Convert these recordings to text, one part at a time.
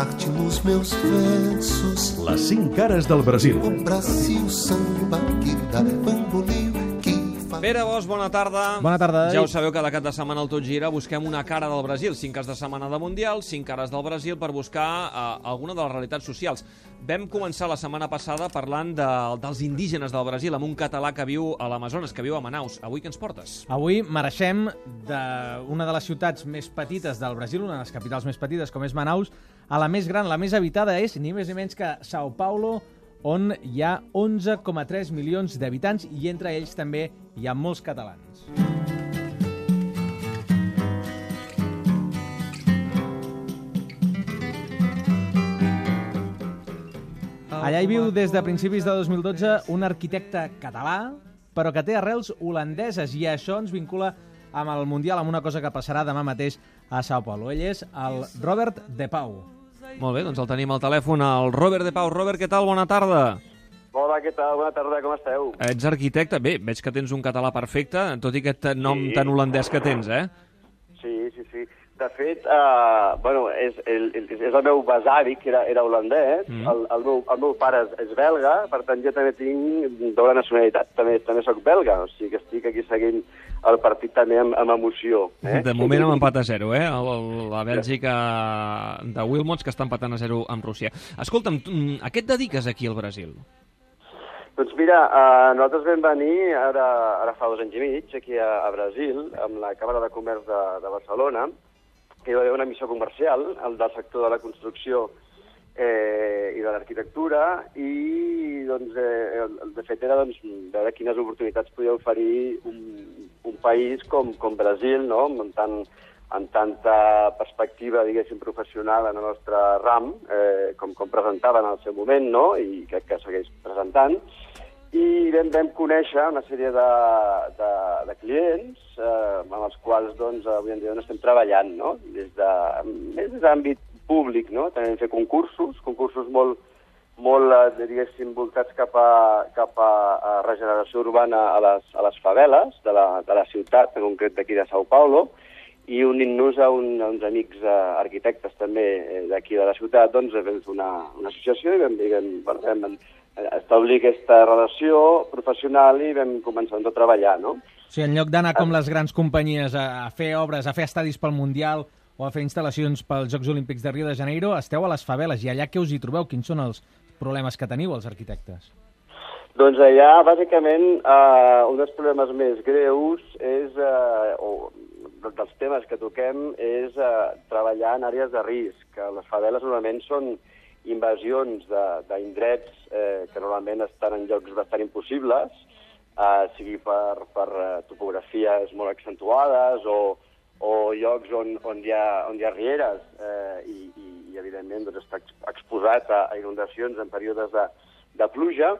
cantar-te nos meus versos. Les cinc cares del Brasil. O Brasil samba que dá bambolio que fa... Pere Bosch, bona tarda. Bona tarda, Ja ho sabeu, cada cap de setmana al Tot Gira busquem una cara del Brasil. Cinc cares de setmana de Mundial, cinc cares del Brasil per buscar eh, alguna de les realitats socials. Vam començar la setmana passada parlant de, dels indígenes del Brasil, amb un català que viu a l'Amazones, que viu a Manaus. Avui què ens portes? Avui mereixem d'una de les ciutats més petites del Brasil, una de les capitals més petites, com és Manaus, a la més gran, la més habitada, és ni més ni menys que Sao Paulo, on hi ha 11,3 milions d'habitants i entre ells també hi ha molts catalans. Allà hi viu des de principis de 2012 un arquitecte català, però que té arrels holandeses i això ens vincula amb el Mundial, amb una cosa que passarà demà mateix a Sao Paulo. Ell és el Robert De Pau. Molt bé, doncs el tenim al telèfon, el Robert de Pau. Robert, què tal? Bona tarda. Hola, què tal? Bona tarda, com esteu? Ets arquitecte? Bé, veig que tens un català perfecte, tot i aquest nom Sí. tan holandès que tens, eh? De fet, uh, bueno, és, el, és el meu besavi, que era, era holandès, Mm. el, el, meu, el meu pare és, és belga, per tant jo també tinc doble nacionalitat, també, també sóc belga, o sigui que estic aquí seguint el partit també amb, amb emoció. Eh? De moment amb empat a zero, eh? El, el- la Bèlgica de Wilmots, que està empatant a zero amb Rússia. Escolta'm, mm, a què et dediques aquí al Brasil? Doncs mira, uh, nosaltres vam venir ara, ara fa dos anys i mig aquí a, a Brasil, amb la Càmera de Comerç de, de Barcelona, que hi va haver una missió comercial, el del sector de la construcció eh, i de l'arquitectura, i doncs, eh, de fet era doncs, veure quines oportunitats podia oferir un, un país com, com Brasil, no? amb, tant, amb tanta perspectiva, diguéssim, professional en el nostre ram, eh, com, com presentava en el seu moment, no? i crec que segueix presentant, i vam, vam conèixer una sèrie de, de, de clients eh, amb els quals doncs, avui en dia no estem treballant, no? des de, més des d'àmbit públic, no? també fer concursos, concursos molt, molt eh, diguéssim, voltats cap a, cap a, a regeneració urbana a les, a les faveles de la, de la ciutat, en concret d'aquí de Sao Paulo, i unint-nos a, un, a uns amics eh, arquitectes també eh, d'aquí de la ciutat, doncs vam fer una, una associació i vam, vam, bueno, vam establir aquesta relació professional i vam començar a treballar, no? O sigui, en lloc d'anar com les grans companyies a, a fer obres, a fer estadis pel Mundial o a fer instal·lacions pels Jocs Olímpics de Rio de Janeiro, esteu a les faveles. I allà què us hi trobeu? Quins són els problemes que teniu, els arquitectes? Doncs allà, bàsicament, eh, un dels problemes més greus és, eh, o dels temes que toquem, és eh, treballar en àrees de risc. Les faveles normalment són invasions d'indrets eh, que normalment estan en llocs bastant impossibles, eh, sigui per, per eh, topografies molt accentuades o, o llocs on, on, hi ha, on hi ha rieres eh, i, i, i, evidentment, doncs, està ex- exposat a, a inundacions en períodes de, de pluja.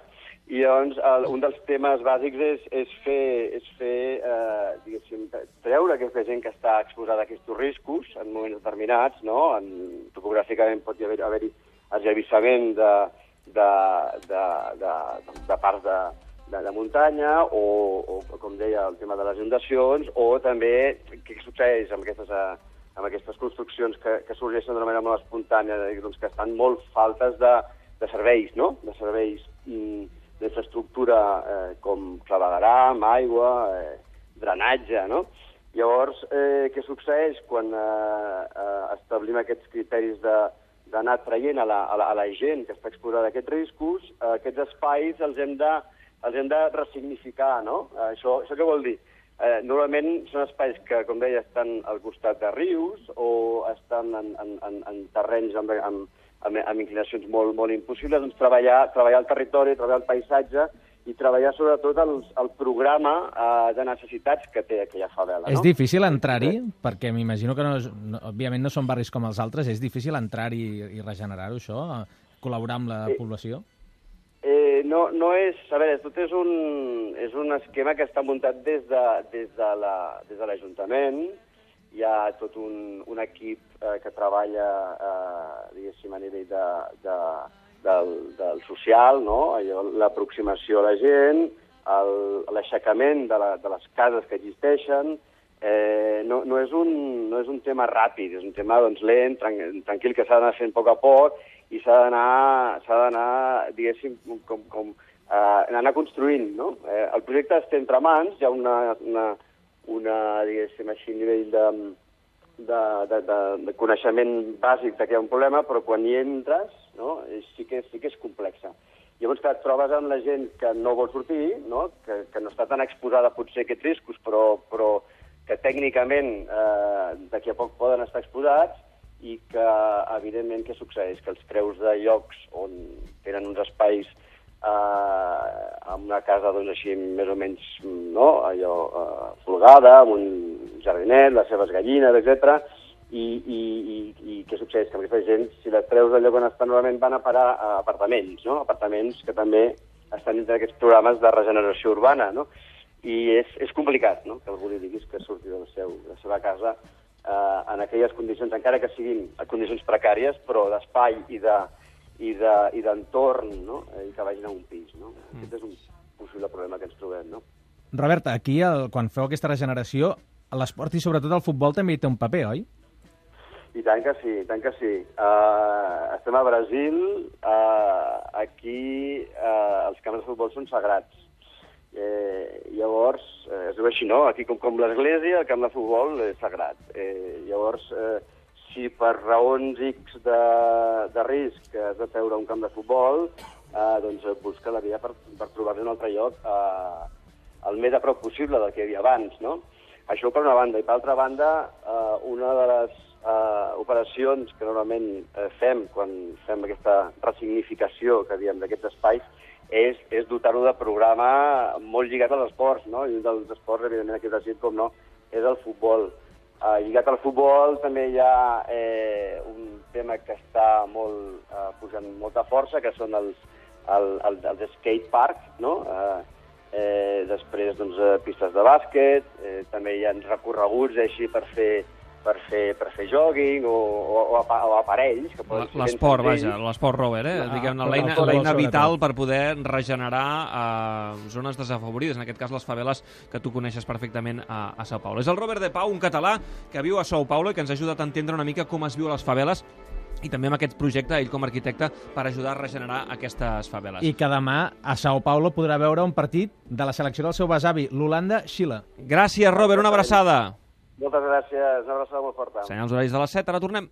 I llavors el, un dels temes bàsics és, és fer, és fer eh, diguéssim, treure aquesta gent que està exposada a aquests riscos en moments determinats, no? En, topogràficament pot hi haver- haver-hi esllavissament de, de, de, de, de parts de, de, de muntanya o, o, com deia, el tema de les inundacions o també què succeeix amb aquestes, eh, amb aquestes construccions que, que sorgeixen d'una manera molt espontània, doncs que estan molt faltes de, de serveis, no? De serveis mm, d'infraestructura eh, com clavegaram, aigua, eh, drenatge, no? Llavors, eh, què succeeix quan eh, eh, establim aquests criteris de d'anar traient a la, a, la, a la gent que està exposada a aquests riscos, eh, aquests espais els hem de, els hem de ressignificar, no? Eh, això, això què vol dir? Eh, normalment són espais que, com deia, estan al costat de rius o estan en, en, en, en terrenys amb, amb, amb, amb inclinacions molt, molt impossibles, doncs treballar, treballar el territori, treballar el paisatge i treballar sobretot el, el programa eh, de necessitats que té aquella favela. És no? difícil entrar-hi? Perquè m'imagino que, no, és- no, òbviament, no són barris com els altres. És difícil entrar-hi i regenerar-ho, això? Col·laborar amb la Sí. població? Eh, no, no és... A veure, tot és un, és un esquema que està muntat des de, des de la- des de l'Ajuntament. Hi ha tot un, un equip eh, que treballa, eh, diguéssim, a nivell de, de, del, del social, no? L'aproximació a la gent, l'aixecament de, la, de les cases que existeixen, eh, no, no, és un, no és un tema ràpid, és un tema doncs, lent, tran tranquil, que s'ha d'anar fent a poc a poc i s'ha d'anar, diguéssim, com, com eh, anar construint, no? Eh, el projecte està entre mans, hi ha una, una, una diguéssim així, nivell de, de, de, de, de coneixement bàsic de que hi ha un problema, però quan hi entres, no? Sí, que, sí que és complexa. Llavors, que et trobes amb la gent que no vol sortir, no? Que, que no està tan exposada potser a aquests riscos, però, però que tècnicament eh, d'aquí a poc poden estar exposats i que, evidentment, què succeeix? Que els creus de llocs on tenen uns espais eh, amb una casa doncs, així més o menys no? allò eh, folgada, amb un jardinet, les seves gallines, etc. I, i, i, I què succeeix? Que aquesta gent, si les treus lloc on estan normalment, van a parar a apartaments, no? apartaments que també estan dintre d'aquests programes de regeneració urbana, no? i és, és complicat no? que algú li diguis que surti del seu, de la seva casa eh, en aquelles condicions, encara que siguin condicions precàries, però d'espai i de i d'entorn, de, no? Eh, i que vagin a un pis. No? Mm. Aquest és un possible problema que ens trobem. No? Robert, aquí, el, quan feu aquesta regeneració, l'esport i sobretot el futbol també hi té un paper, oi? I tant que sí, i tant que sí. Uh, estem a Brasil, uh, aquí uh, els camps de futbol són sagrats. Eh, llavors, eh, es diu així, no? Aquí, com, com l'església, el camp de futbol és sagrat. Eh, llavors, eh, si per raons X de, de risc has de treure un camp de futbol, eh, doncs busca la via per, per trobar-li un altre lloc eh, el més a prop possible del que hi havia abans, no? Això per una banda. I per altra banda, eh, una de les eh, operacions que normalment eh, fem quan fem aquesta resignificació que diem d'aquests espais és, és dotar-ho de programa molt lligat als esports, no? I un dels esports, evidentment, aquí a com no, és el futbol. Uh, lligat al futbol també hi ha eh, un tema que està molt, uh, posant molta força, que són els, el, el, els skate parks, no? Uh, eh, després, doncs, pistes de bàsquet, eh, també hi ha recorreguts així per fer per fer, per fer jogging o, o, o, o aparells. que L'esport, vaja, l'esport, Robert, eh? Ah, Diguem-ne, l'eina vital per poder regenerar eh, zones desafavorides, en aquest cas les faveles que tu coneixes perfectament a, a Sao Paulo. És el Robert de Pau, un català que viu a Sao Paulo i que ens ha ajudat a entendre una mica com es viu a les faveles i també amb aquest projecte, ell com a arquitecte, per ajudar a regenerar aquestes faveles. I que demà a Sao Paulo podrà veure un partit de la selecció del seu besavi, l'Holanda-Xile. Gràcies, Robert, una abraçada. Moltes gràcies, abraçada molt forta. Senyals horaris de les 7, ara tornem.